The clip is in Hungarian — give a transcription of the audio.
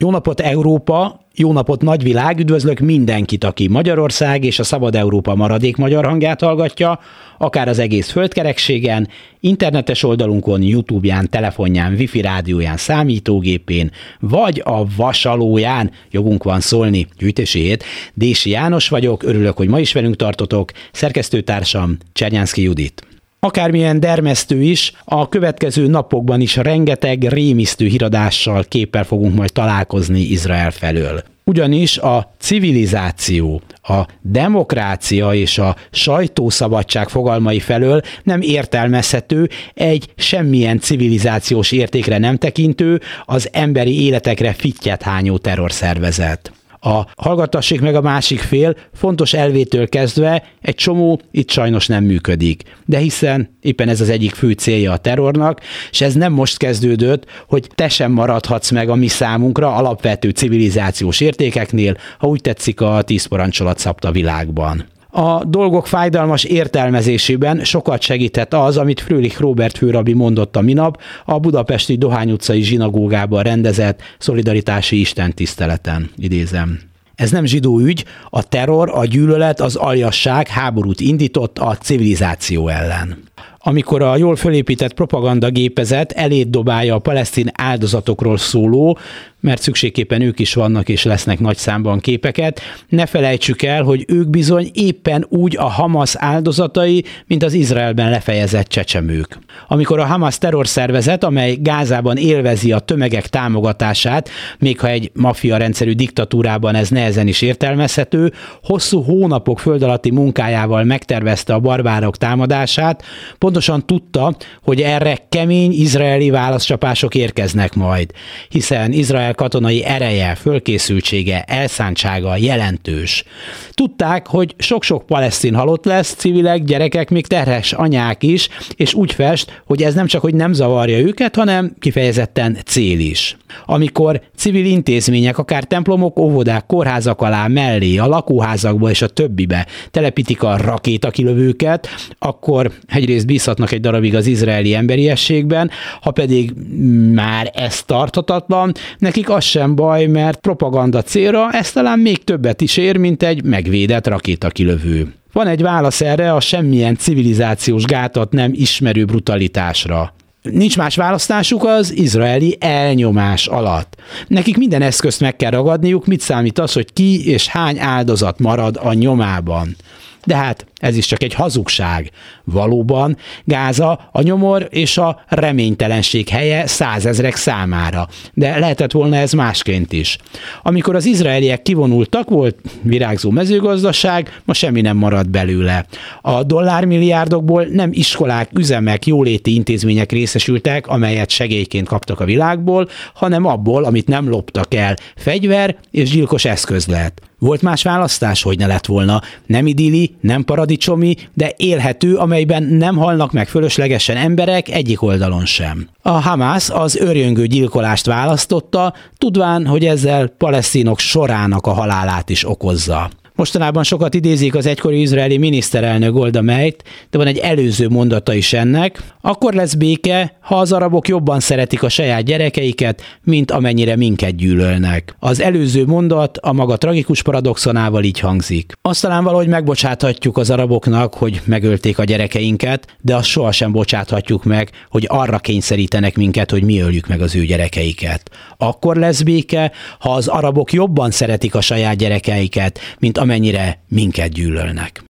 Jó napot Európa, jó napot nagyvilág, üdvözlök mindenkit, aki Magyarország és a Szabad Európa maradék magyar hangját hallgatja, akár az egész földkerekségen, internetes oldalunkon, Youtube-ján, telefonján, wifi rádióján, számítógépén, vagy a vasalóján, jogunk van szólni. Gyűjtéséért. Dési János vagyok, örülök, hogy ma is velünk tartotok, szerkesztőtársam Csernyánszki Judit. Akármilyen dermesztő is, a következő napokban is rengeteg rémisztő híradással képpel fogunk majd találkozni Izrael felől. Ugyanis a civilizáció, a demokrácia és a sajtószabadság fogalmai felől nem értelmezhető egy semmilyen civilizációs értékre nem tekintő, az emberi életekre fittyet hányó terrorszervezet a hallgatassék meg a másik fél fontos elvétől kezdve egy csomó itt sajnos nem működik. De hiszen éppen ez az egyik fő célja a terrornak, és ez nem most kezdődött, hogy te sem maradhatsz meg a mi számunkra alapvető civilizációs értékeknél, ha úgy tetszik a tíz parancsolat szabta világban. A dolgok fájdalmas értelmezésében sokat segített az, amit Frölich Robert főrabi mondott a minap a budapesti Dohány utcai zsinagógában rendezett szolidaritási istentiszteleten, idézem. Ez nem zsidó ügy, a terror, a gyűlölet, az aljasság háborút indított a civilizáció ellen amikor a jól fölépített propagandagépezet elét dobálja a palesztin áldozatokról szóló, mert szükségképpen ők is vannak és lesznek nagy számban képeket. Ne felejtsük el, hogy ők bizony éppen úgy a Hamas áldozatai, mint az Izraelben lefejezett csecsemők. Amikor a Hamas terrorszervezet, amely Gázában élvezi a tömegek támogatását, még ha egy maffia rendszerű diktatúrában ez nehezen is értelmezhető, hosszú hónapok föld alatti munkájával megtervezte a barbárok támadását, pontosan tudta, hogy erre kemény izraeli válaszcsapások érkeznek majd, hiszen Izrael Izrael katonai ereje, fölkészültsége, elszántsága jelentős. Tudták, hogy sok-sok palesztin halott lesz, civilek, gyerekek, még terhes anyák is, és úgy fest, hogy ez nem csak, hogy nem zavarja őket, hanem kifejezetten cél is. Amikor civil intézmények, akár templomok, óvodák, kórházak alá mellé, a lakóházakba és a többibe telepítik a rakétakilövőket, akkor egyrészt bízhatnak egy darabig az izraeli emberiességben, ha pedig már ez tarthatatlan, neki nekik az sem baj, mert propaganda célra ez talán még többet is ér, mint egy megvédett rakétakilövő. Van egy válasz erre a semmilyen civilizációs gátat nem ismerő brutalitásra. Nincs más választásuk az izraeli elnyomás alatt. Nekik minden eszközt meg kell ragadniuk, mit számít az, hogy ki és hány áldozat marad a nyomában. De hát ez is csak egy hazugság. Valóban Gáza a nyomor és a reménytelenség helye százezrek számára, de lehetett volna ez másként is. Amikor az izraeliek kivonultak, volt virágzó mezőgazdaság, ma semmi nem maradt belőle. A dollármilliárdokból nem iskolák, üzemek, jóléti intézmények részesültek, amelyet segélyként kaptak a világból, hanem abból, amit nem loptak el, fegyver és gyilkos eszköz lett. Volt más választás, hogy ne lett volna. Nem idilli, nem paradicsomi, de élhető, amelyben nem halnak meg fölöslegesen emberek egyik oldalon sem. A Hamász az örjöngő gyilkolást választotta, tudván, hogy ezzel palesztinok sorának a halálát is okozza. Mostanában sokat idézik az egykori izraeli miniszterelnök Golda Meir, de van egy előző mondata is ennek. Akkor lesz béke, ha az arabok jobban szeretik a saját gyerekeiket, mint amennyire minket gyűlölnek. Az előző mondat a maga tragikus paradoxonával így hangzik. Azt talán valahogy megbocsáthatjuk az araboknak, hogy megölték a gyerekeinket, de azt sohasem bocsáthatjuk meg, hogy arra kényszerítenek minket, hogy mi öljük meg az ő gyerekeiket. Akkor lesz béke, ha az arabok jobban szeretik a saját gyerekeiket, mint amennyire minket gyűlölnek.